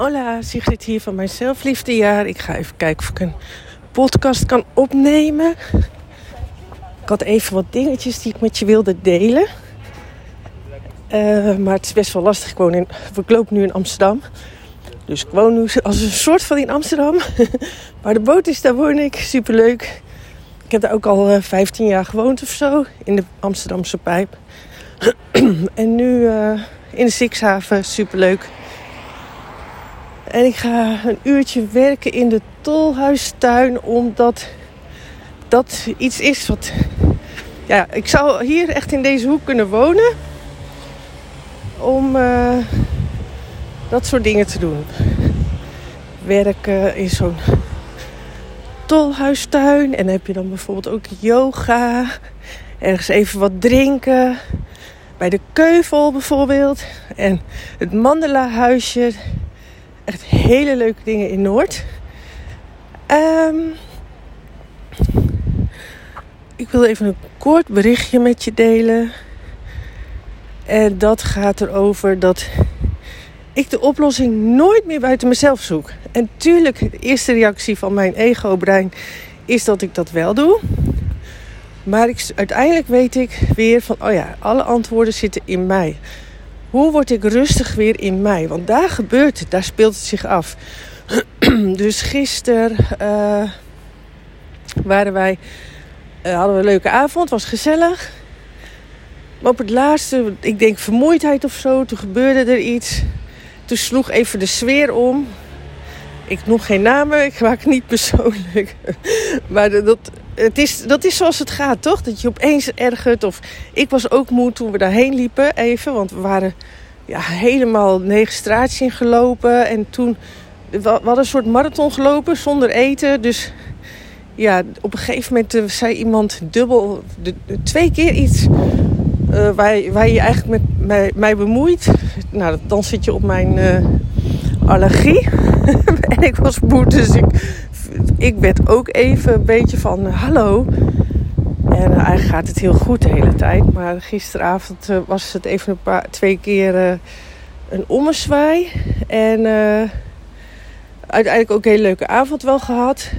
Hola, Sigrid hier van mijn zelfliefdejaar. Ik ga even kijken of ik een podcast kan opnemen. Ik had even wat dingetjes die ik met je wilde delen. Uh, maar het is best wel lastig. Ik, woon in, ik loop nu in Amsterdam. Dus ik woon nu als een soort van in Amsterdam. maar de boot is, daar woon ik. Superleuk. Ik heb daar ook al uh, eh, 15 jaar gewoond of zo. In de Amsterdamse pijp. en nu uh, in de Sixhaven. Superleuk. En ik ga een uurtje werken in de tolhuistuin. Omdat dat iets is wat... Ja, ik zou hier echt in deze hoek kunnen wonen. Om uh, dat soort dingen te doen. Werken in zo'n tolhuistuin. En dan heb je dan bijvoorbeeld ook yoga. Ergens even wat drinken. Bij de Keuvel bijvoorbeeld. En het Mandela huisje. Echt hele leuke dingen in Noord. Um, ik wil even een kort berichtje met je delen. En dat gaat erover dat ik de oplossing nooit meer buiten mezelf zoek. En tuurlijk, de eerste reactie van mijn ego-brein is dat ik dat wel doe. Maar ik, uiteindelijk weet ik weer van, oh ja, alle antwoorden zitten in mij. Hoe word ik rustig weer in mij? Want daar gebeurt het, daar speelt het zich af. dus gisteren uh, waren wij, uh, hadden we een leuke avond, was gezellig. Maar op het laatste, ik denk vermoeidheid of zo, toen gebeurde er iets. Toen sloeg even de sfeer om. Ik noem geen namen, ik maak niet persoonlijk. maar dat, het is, dat is zoals het gaat, toch? Dat je opeens ergert. Of ik was ook moe toen we daarheen liepen, even. Want we waren ja, helemaal negen straatjes ingelopen. En toen, we hadden een soort marathon gelopen zonder eten. Dus ja, op een gegeven moment eh, zei iemand dubbel, de, twee keer iets uh, waar, je eigenlijk met mij, mij bemoeit. Nou, dan zit je op mijn uh, allergie. en ik was moe, dus ik, ik werd ook even een beetje van hallo. En eigenlijk gaat het heel goed de hele tijd. Maar gisteravond was het even een paar, twee keer een ommezwaai. En uiteindelijk ook een hele leuke avond wel gehad.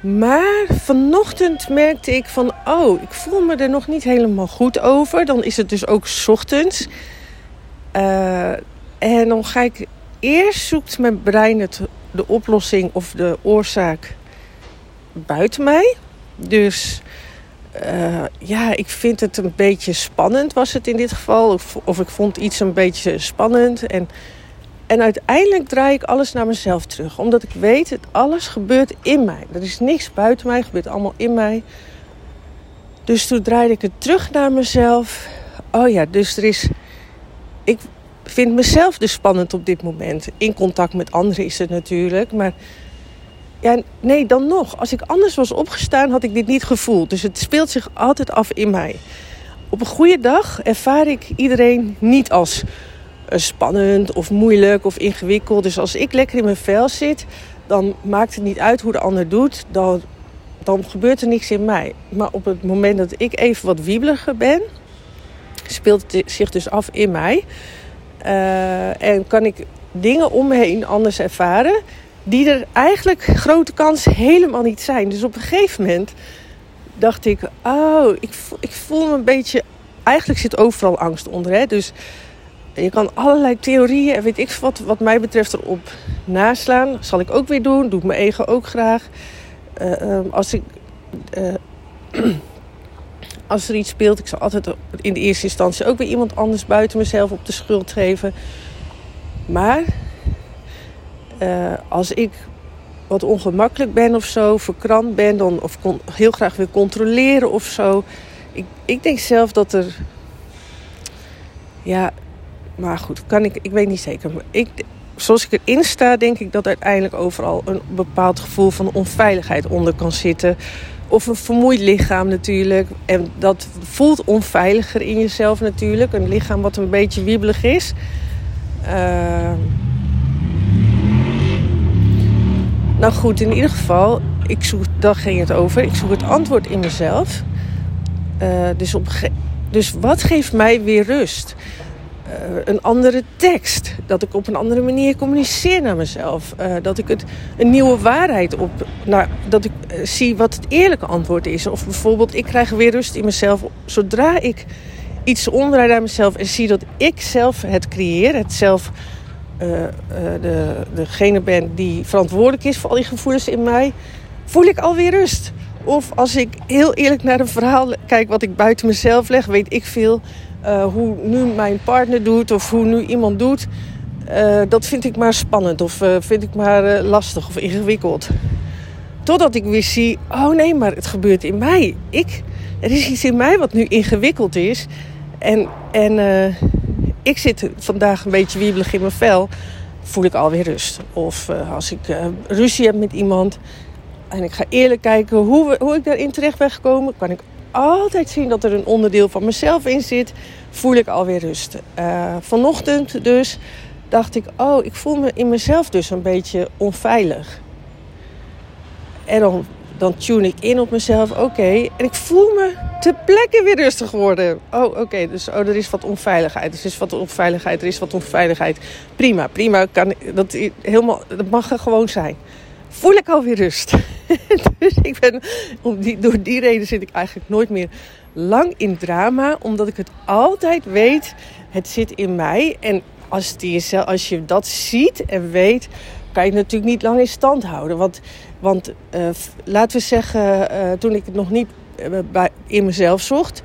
Maar vanochtend merkte ik van, oh, ik voel me er nog niet helemaal goed over. Dan is het dus ook ochtends. En dan ga ik eerst zoekt mijn brein het, de oplossing of de oorzaak buiten mij. Dus uh, ja, ik vind het een beetje spannend was het in dit geval. Of, of ik vond iets een beetje spannend. En en uiteindelijk draai ik alles naar mezelf terug. Omdat ik weet, dat alles gebeurt in mij. Er is niks buiten mij, gebeurt allemaal in mij. Dus toen draaide ik het terug naar mezelf. Oh ja, dus er is... Ik vind mezelf dus spannend op dit moment. In contact met anderen is het natuurlijk. Maar ja, nee, dan nog. Als ik anders was opgestaan, had ik dit niet gevoeld. Dus het speelt zich altijd af in mij. Op een goede dag ervaar ik iedereen niet als eh, spannend of moeilijk of ingewikkeld. Dus als ik lekker in mijn vel zit, dan maakt het niet uit hoe de ander doet. Dan, dan gebeurt er niks in mij. Maar op het moment dat ik even wat wiebeliger ben, speelt het zich dus af in mij. Uh, en kan ik dingen om me heen anders ervaren. Die er eigenlijk grote kans helemaal niet zijn. Dus op een gegeven moment dacht ik, oh, ik voel, ik voel me een beetje. Eigenlijk zit overal angst onder. Hè? Dus je kan allerlei theorieën en weet ik wat, wat mij betreft erop naslaan. Zal ik ook weer doen. Doe ik mijn ego ook graag. Uh, uh, als ik. Uh, als er iets speelt, ik zal altijd in de eerste instantie ook weer iemand anders buiten mezelf op de schuld geven. Maar eh, als ik wat ongemakkelijk ben of zo, verkrampt ben, dan, of kon, heel graag wil controleren of zo. Ik, ik denk zelf dat er. Ja, maar goed, kan ik, ik weet niet zeker. Maar ik, zoals ik erin sta, denk ik dat uiteindelijk overal een bepaald gevoel van onveiligheid onder kan zitten. Of een vermoeid lichaam natuurlijk. En dat voelt onveiliger in jezelf natuurlijk. Een lichaam wat een beetje wiebelig is. Uh... Nou goed, in ieder geval, ik zoek, daar ging het over. Ik zoek het antwoord in mezelf. Uh, dus, dus wat geeft mij weer rust? Een andere tekst. Dat ik op een andere manier communiceer naar mezelf. Uh, dat ik het, een nieuwe waarheid op. Nou, dat ik uh, zie wat het eerlijke antwoord is. Of bijvoorbeeld, ik krijg weer rust in mezelf. Zodra ik iets omdraai naar mezelf en zie dat ik zelf het creëer. Het zelf de, degene ben die verantwoordelijk is voor al die gevoelens in mij. Voel ik alweer rust. Of als ik heel eerlijk naar een verhaal kijk wat ik buiten mezelf leg, weet ik veel uh, hoe nu mijn partner doet of hoe nu iemand doet. Uh, dat vind ik maar spannend of uh, vind ik maar lastig of ingewikkeld. Totdat ik weer zie, oh nee, maar het gebeurt in mij. Ik, er is iets in mij wat nu ingewikkeld is. En, en ik zit vandaag een beetje wiebelig in mijn vel. Voel ik alweer rust. Of als ik ruzie heb met iemand en ik ga eerlijk kijken hoe, we, hoe ik daarin terecht ben gekomen, kan ik altijd zien dat er een onderdeel van mezelf in zit, voel ik alweer rust. Uh, vanochtend dus dacht ik, oh, ik voel me in mezelf dus een beetje onveilig. En dan, dan tune ik in op mezelf, oké. En ik voel me ter plekke weer rustig worden. Oh, oké, dus oh, er is wat onveiligheid. Er is wat onveiligheid, er is wat onveiligheid. Prima, prima. Kan, dat, helemaal, dat mag er gewoon zijn voel ik alweer rust. dus ik ben, om die, door die reden zit ik eigenlijk nooit meer lang in drama. Omdat ik het altijd weet, het zit in mij. En als, die, als je dat ziet en weet, kan je het natuurlijk niet lang in stand houden. Want, want uh, laten we zeggen, uh, toen ik het nog niet uh, bij, in mezelf zocht...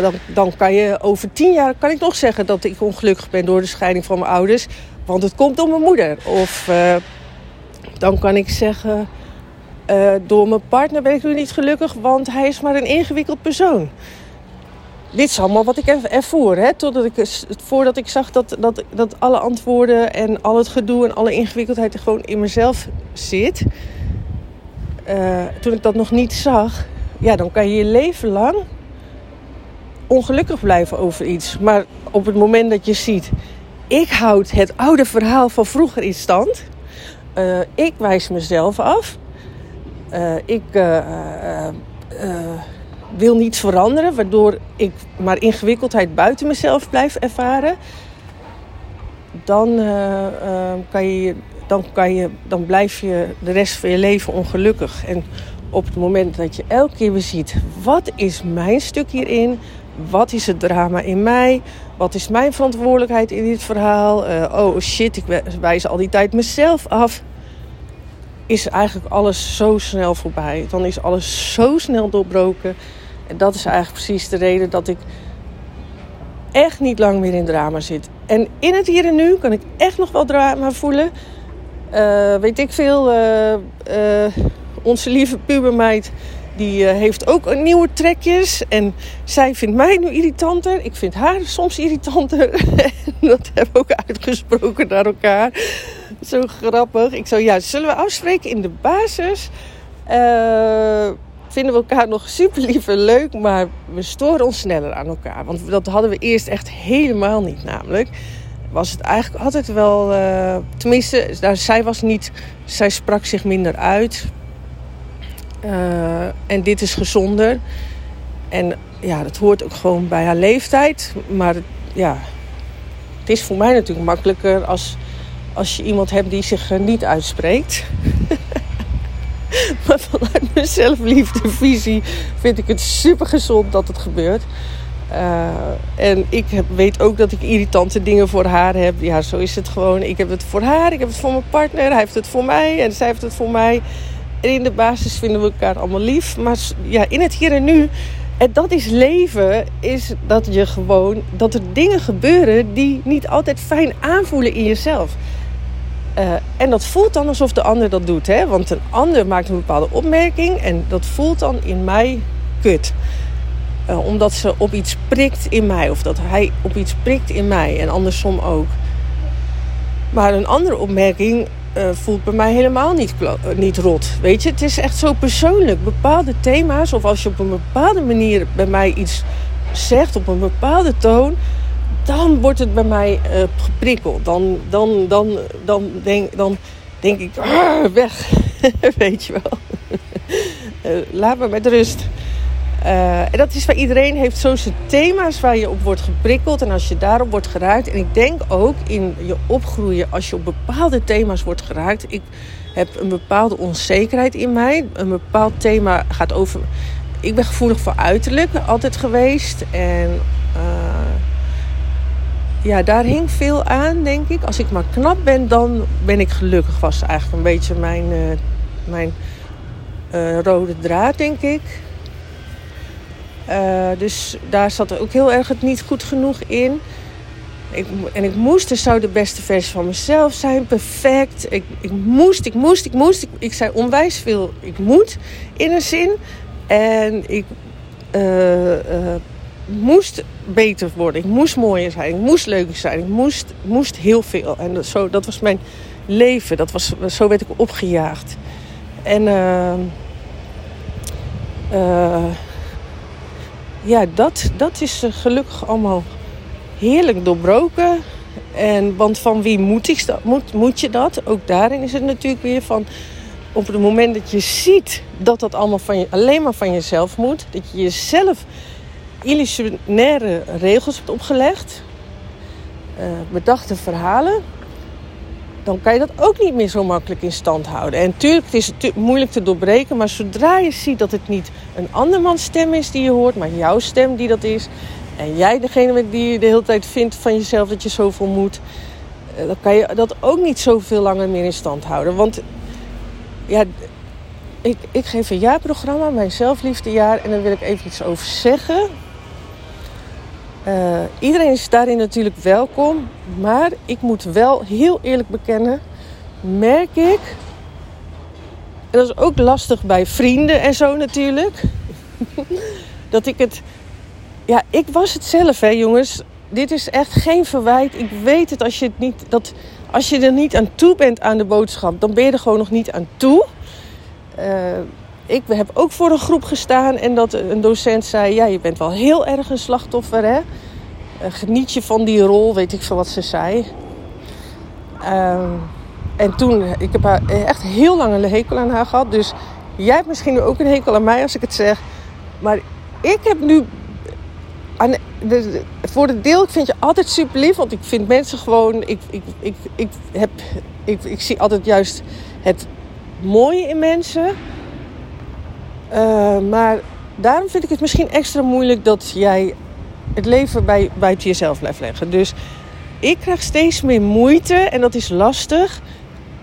dan, dan kan je over tien jaar kan ik nog zeggen dat ik ongelukkig ben door de scheiding van mijn ouders. Want het komt door mijn moeder. Of dan kan ik zeggen, uh, door mijn partner ben ik nu niet gelukkig, want hij is maar een ingewikkeld persoon. Dit is allemaal wat ik ervoor, hè? Totdat ik, voordat ik zag dat, dat, dat alle antwoorden en al het gedoe en alle ingewikkeldheid er gewoon in mezelf zit. Uh, toen ik dat nog niet zag, ja, dan kan je je leven lang ongelukkig blijven over iets. Maar op het moment dat je ziet, ik houd het oude verhaal van vroeger in stand uh, ik wijs mezelf af. Uh, ik uh, wil niets veranderen, waardoor ik maar ingewikkeldheid buiten mezelf blijf ervaren. Dan, kan je, dan, kan je, dan blijf je de rest van je leven ongelukkig. En op het moment dat je elke keer weer ziet: wat is mijn stuk hierin? Wat is het drama in mij? Wat is mijn verantwoordelijkheid in dit verhaal? Uh, oh shit, ik wijs al die tijd mezelf af. Is eigenlijk alles zo snel voorbij. Dan is alles zo snel doorbroken. En dat is eigenlijk precies de reden dat ik echt niet lang meer in drama zit. En in het hier en nu kan ik echt nog wel drama voelen. Uh, weet ik veel, uh, onze lieve pubermeid die uh, heeft ook nieuwe trekjes. En zij vindt mij nu irritanter. Ik vind haar soms irritanter. dat hebben we ook uitgesproken naar elkaar. Zo grappig. Ik zou, ja, zullen we afspreken in de basis? Uh, vinden we elkaar nog super lief en leuk, maar we storen ons sneller aan elkaar. Want dat hadden we eerst echt helemaal niet, namelijk. Was het eigenlijk altijd wel. Uh, tenminste, nou, zij was niet. Zij sprak zich minder uit. Uh, en dit is gezonder. En ja, dat hoort ook gewoon bij haar leeftijd. Maar ja, het is voor mij natuurlijk makkelijker als, als je iemand hebt die zich niet uitspreekt. maar vanuit mijn zelfliefdevisie vind ik het super gezond dat het gebeurt. Uh, en ik heb, weet ook dat ik irritante dingen voor haar heb. Ja, zo is het gewoon. Ik heb het voor haar, ik heb het voor mijn partner, hij heeft het voor mij en zij heeft het voor mij. En in de basis vinden we elkaar allemaal lief. Maar ja, in het hier en nu. En dat is leven, is dat je gewoon dat er dingen gebeuren die niet altijd fijn aanvoelen in jezelf. Uh, en dat voelt dan alsof de ander dat doet. Hè? Want een ander maakt een bepaalde opmerking en dat voelt dan in mij kut. Uh, omdat ze op iets prikt in mij. Of dat hij op iets prikt in mij. En andersom ook. Maar een andere opmerking uh, voelt bij mij helemaal niet, uh, niet rot. Weet je, het is echt zo persoonlijk. Bepaalde thema's, of als je op een bepaalde manier bij mij iets zegt, op een bepaalde toon, dan wordt het bij mij uh, geprikkeld. Dan, dan, dan, dan, denk, dan denk ik, ah, weg. Weet je wel. laat me met rust. En dat is waar iedereen heeft zo zijn thema's waar je op wordt geprikkeld. En als je daarop wordt geraakt. En ik denk ook in je opgroeien, als je op bepaalde thema's wordt geraakt. Ik heb een bepaalde onzekerheid in mij. Een bepaald thema gaat over. Ik ben gevoelig voor uiterlijk altijd geweest. En uh, ja, daar hing veel aan, denk ik. Als ik maar knap ben, dan ben ik gelukkig. Was eigenlijk een beetje mijn, uh, mijn rode draad, denk ik. Uh, dus daar zat ook heel erg het niet goed genoeg in. Ik, en ik moest, er zou de beste versie van mezelf zijn, perfect. Ik, ik moest, ik moest, ik moest. Ik, ik zei onwijs veel, ik moet in een zin. En ik uh, uh, moest beter worden. Ik moest mooier zijn. Ik moest leuker zijn. Ik moest, moest heel veel. En dat, zo, dat was mijn leven. Dat was, zo werd ik opgejaagd. En ja, dat, dat is gelukkig allemaal heerlijk doorbroken. En, want van wie moet, ik, moet, moet je dat? Ook daarin is het natuurlijk weer van... op het moment dat je ziet dat dat allemaal van je, alleen maar van jezelf moet... dat je jezelf illusionaire regels hebt opgelegd... Uh, bedachte verhalen dan kan je dat ook niet meer zo makkelijk in stand houden. En natuurlijk, het is moeilijk te doorbreken, maar zodra je ziet dat het niet een andermans stem is die je hoort, maar jouw stem die dat is, en jij degene die je de hele tijd vindt van jezelf dat je zoveel moet, eh, dan kan je dat ook niet zoveel langer meer in stand houden. Want ja, ik, ik geef een jaarprogramma, mijn zelfliefdejaar, en daar wil ik even iets over zeggen. Uh, iedereen is daarin natuurlijk welkom. Maar ik moet wel heel eerlijk bekennen, merk ik. En dat is ook lastig bij vrienden en zo natuurlijk. dat ik het. Ja, ik was het zelf, hè, jongens. Dit is echt geen verwijt. Ik weet het als je het niet. Dat, als je er niet aan toe bent aan de boodschap, dan ben je er gewoon nog niet aan toe. Uh, ik heb ook voor een groep gestaan en dat een docent zei: Ja, je bent wel heel erg een slachtoffer, hè? Eh, geniet je van die rol, weet ik veel wat ze zei. Uh, en toen, ik heb haar echt heel lang een hekel aan haar gehad. Dus jij hebt misschien ook een hekel aan mij als ik het zeg. Maar ik heb nu. Aan de, voor het deel, ik vind je altijd super lief. Want ik vind mensen gewoon. Ik, ik, ik, ik, heb, ik, ik zie altijd juist het mooie in mensen. Uh, maar daarom vind ik het misschien extra moeilijk dat jij het leven bij, buiten jezelf blijft leggen. Dus ik krijg steeds meer moeite en dat is lastig.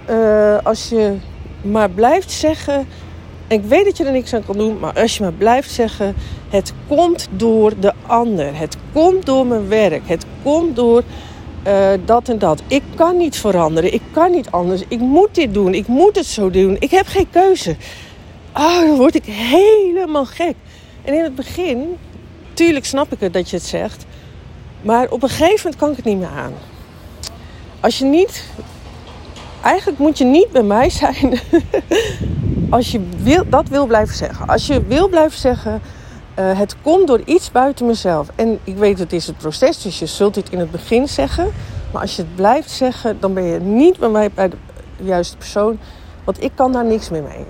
Uh, als je maar blijft zeggen. ik weet dat je er niks aan kan doen, maar als je maar blijft zeggen: het komt door de ander. Het komt door mijn werk. Het komt door uh, dat en dat. Ik kan niet veranderen. Ik kan niet anders. Ik moet dit doen. Ik moet het zo doen. Ik heb geen keuze. Oh, dan word ik helemaal gek. En in het begin, tuurlijk snap ik het dat je het zegt. Maar op een gegeven moment kan ik het niet meer aan. Als je niet. Eigenlijk moet je niet bij mij zijn. als je wil, dat wil blijven zeggen. Als je wil blijven zeggen. Uh, het komt door iets buiten mezelf. En ik weet, het is het proces, dus je zult dit in het begin zeggen. Maar als je het blijft zeggen, dan ben je niet bij mij bij de juiste persoon. Want ik kan daar niks meer mee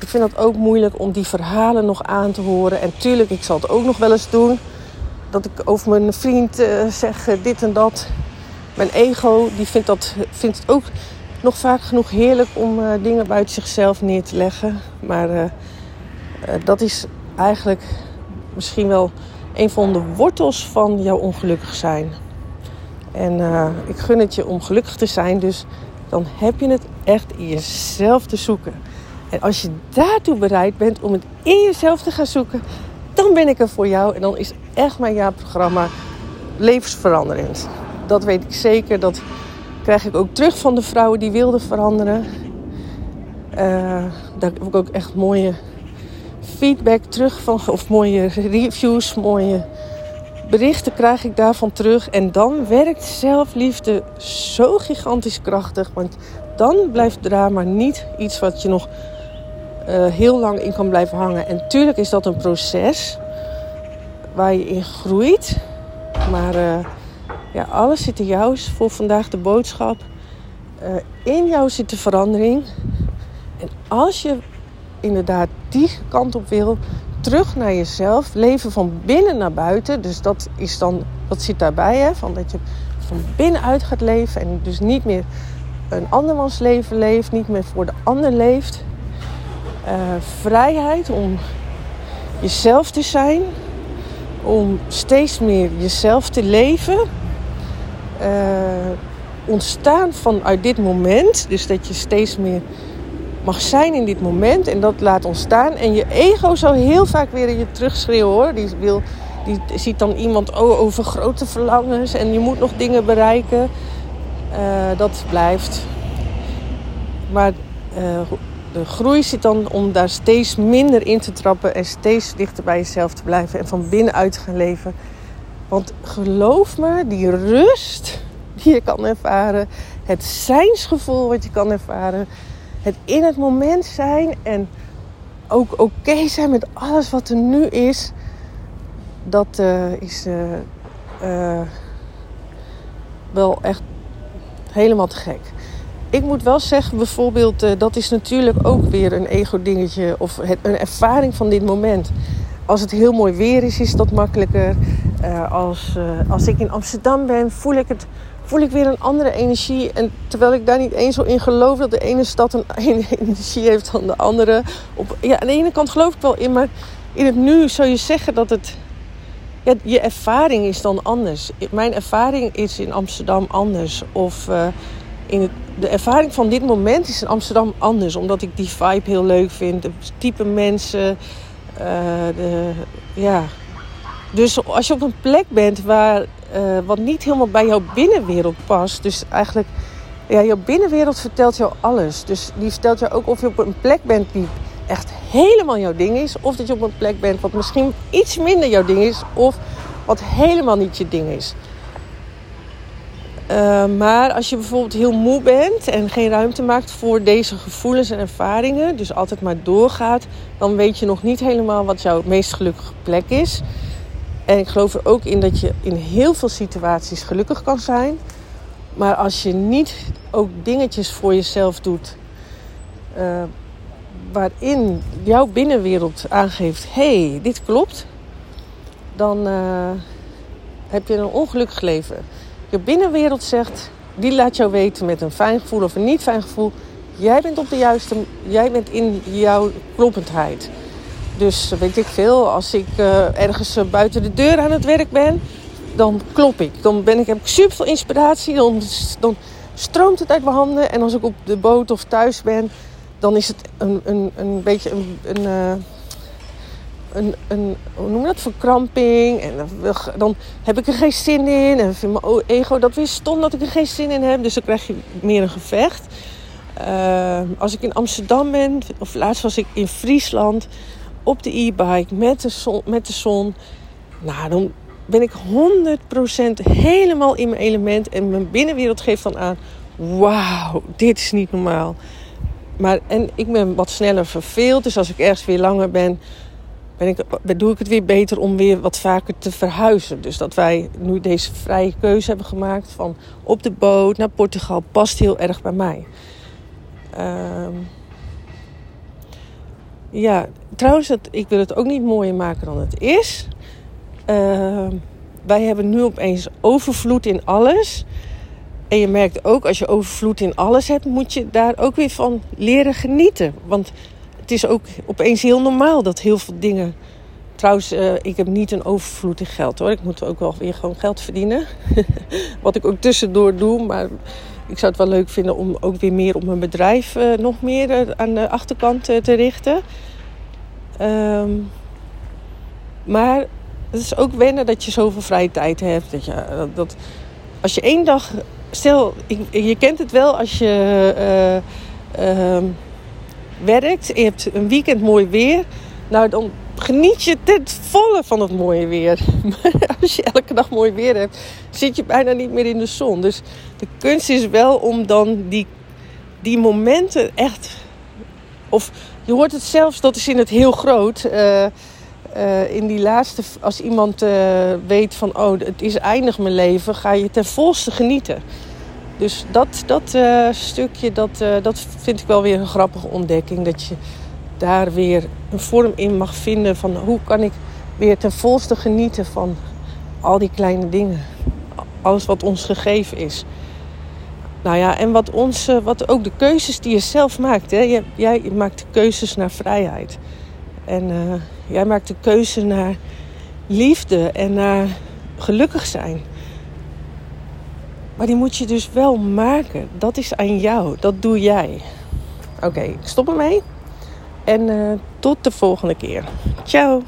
ik vind het ook moeilijk om die verhalen nog aan te horen. En tuurlijk, ik zal het ook nog wel eens doen. Dat ik over mijn vriend uh, zeg uh, dit en dat. Mijn ego, die vindt, dat, vindt het ook nog vaak genoeg heerlijk om uh, dingen buiten zichzelf neer te leggen. Maar dat is eigenlijk misschien wel een van de wortels van jouw ongelukkig zijn. En ik gun het je om gelukkig te zijn, dus dan heb je het echt in jezelf te zoeken. En als je daartoe bereid bent om het in jezelf te gaan zoeken, dan ben ik er voor jou. En dan is echt mijn jaarprogramma levensveranderend. Dat weet ik zeker. Dat krijg ik ook terug van de vrouwen die wilden veranderen. Uh, daar heb ik ook echt mooie feedback terug van, of mooie reviews, mooie berichten krijg ik daarvan terug. En dan werkt zelfliefde zo gigantisch krachtig. Want dan blijft drama niet iets wat je nog uh, heel lang in kan blijven hangen. En tuurlijk is dat een proces waar je in groeit. Maar uh, ja, alles zit in jou. Is voor vandaag de boodschap. Uh, in jou zit de verandering. En als je inderdaad die kant op wil, terug naar jezelf. Leven van binnen naar buiten. Dus dat, is dan, dat zit daarbij. Hè? Van dat je van binnenuit gaat leven. En dus niet meer een andermans leven leeft. Niet meer voor de ander leeft. Uh, vrijheid om jezelf te zijn. Om steeds meer jezelf te leven. Uh, ontstaan vanuit dit moment. Dus dat je steeds meer mag zijn in dit moment en dat laat ontstaan. En je ego zou heel vaak weer in je terugschreeuwen hoor. Die, wil, die ziet dan iemand oh, over grote verlangens en je moet nog dingen bereiken. Uh, dat blijft. Maar uh, de groei zit dan om daar steeds minder in te trappen en steeds dichter bij jezelf te blijven en van binnenuit te gaan leven. Want geloof me, die rust die je kan ervaren, het zijnsgevoel wat je kan ervaren, het in het moment zijn en ook oké zijn met alles wat er nu is, dat uh, is uh, uh, wel echt helemaal te gek. Ik moet wel zeggen, bijvoorbeeld, dat is natuurlijk ook weer een ego-dingetje of een ervaring van dit moment. Als het heel mooi weer is, is dat makkelijker. als, als ik in Amsterdam ben, voel ik het voel ik weer een andere energie. En terwijl ik daar niet eens zo in geloof dat de ene stad een, energie heeft dan de andere. Op, ja, aan de ene kant geloof ik wel in, maar in het nu zou je zeggen dat het. Je ervaring is dan anders. Mijn ervaring is in Amsterdam anders. Of in het, de ervaring van dit moment is in Amsterdam anders. Omdat ik die vibe heel leuk vind. De type mensen. Uh, de, ja. Dus als je op een plek bent waar uh, wat niet helemaal bij jouw binnenwereld past. Dus eigenlijk, ja, jouw binnenwereld vertelt jou alles. Dus die vertelt jou ook of je op een plek bent die echt helemaal jouw ding is. Of dat je op een plek bent wat misschien iets minder jouw ding is. Of wat helemaal niet je ding is. Uh, maar als je bijvoorbeeld heel moe bent en geen ruimte maakt voor deze gevoelens en ervaringen, dus altijd maar doorgaat, dan weet je nog niet helemaal wat jouw meest gelukkige plek is. En ik geloof er ook in dat je in heel veel situaties gelukkig kan zijn. Maar als je niet ook dingetjes voor jezelf doet. Uh, waarin jouw binnenwereld aangeeft: hé, hey, dit klopt. Dan uh, heb je een ongelukkig leven. Binnenwereld zegt: die laat jou weten met een fijn gevoel of een niet fijn gevoel. Jij bent op de juiste, jij bent in jouw kloppendheid. Dus weet ik veel, als ik uh, ergens uh, buiten de deur aan het werk ben, dan klop ik. Dan ben ik, heb ik super veel inspiratie, dan, dan stroomt het uit mijn handen. En als ik op de boot of thuis ben, dan is het een, een, een beetje een, een, een, hoe noem dat, verkramping. En dan heb ik er geen zin in. En vind mijn ego dat weer stom dat ik er geen zin in heb. Dus dan krijg je meer een gevecht. Uh, als ik in Amsterdam ben, of laatst was ik in Friesland op de e-bike met de, zon, met de zon. Nou, dan ben ik 100% helemaal in mijn element. En mijn binnenwereld geeft dan aan: wauw, dit is niet normaal. Maar, en ik ben wat sneller verveeld. Dus als ik ergens weer langer ben, ben ik, doe ik het weer beter om weer wat vaker te verhuizen. Dus dat wij nu deze vrije keuze hebben gemaakt van op de boot naar Portugal past heel erg bij mij. Uh, ja, trouwens, het, ik wil het ook niet mooier maken dan het is. Uh, wij hebben nu opeens overvloed in alles. En je merkt ook, als je overvloed in alles hebt, moet je daar ook weer van leren genieten. Want het is ook opeens heel normaal dat heel veel dingen. Trouwens, uh, ik heb niet een overvloed in geld hoor. Ik moet ook wel weer gewoon geld verdienen. Wat ik ook tussendoor doe. Maar ik zou het wel leuk vinden om ook weer meer op mijn bedrijf uh, nog meer uh, aan de achterkant te richten. Um, maar het is ook wennen dat je zoveel vrije tijd hebt. Dat, je, dat, dat als je één dag. Stel, je kent het wel als je ehm, werkt. Je hebt een weekend mooi weer. Nou, dan geniet je ten volle van het mooie weer. Als je elke dag mooi weer hebt, zit je bijna niet meer in de zon. Dus de kunst is wel om dan die, die momenten echt. Of je hoort het zelfs, dat is in het heel groot. Uh, uh, in die laatste, als iemand uh, weet van, oh, het is eindig mijn leven, ga je ten volste genieten. Dus dat, dat stukje, dat, dat vind ik wel weer een grappige ontdekking. Dat je daar weer een vorm in mag vinden van hoe kan ik weer ten volste genieten van al die kleine dingen. Alles wat ons gegeven is. Nou ja, en wat, ons, wat ook de keuzes die je zelf maakt. Hè? Jij, jij maakt de keuzes naar vrijheid. En jij maakt de keuze naar liefde en naar gelukkig zijn. Maar die moet je dus wel maken. Dat is aan jou. Dat doe jij. Oké, okay, stop ermee. En uh, tot de volgende keer. Ciao.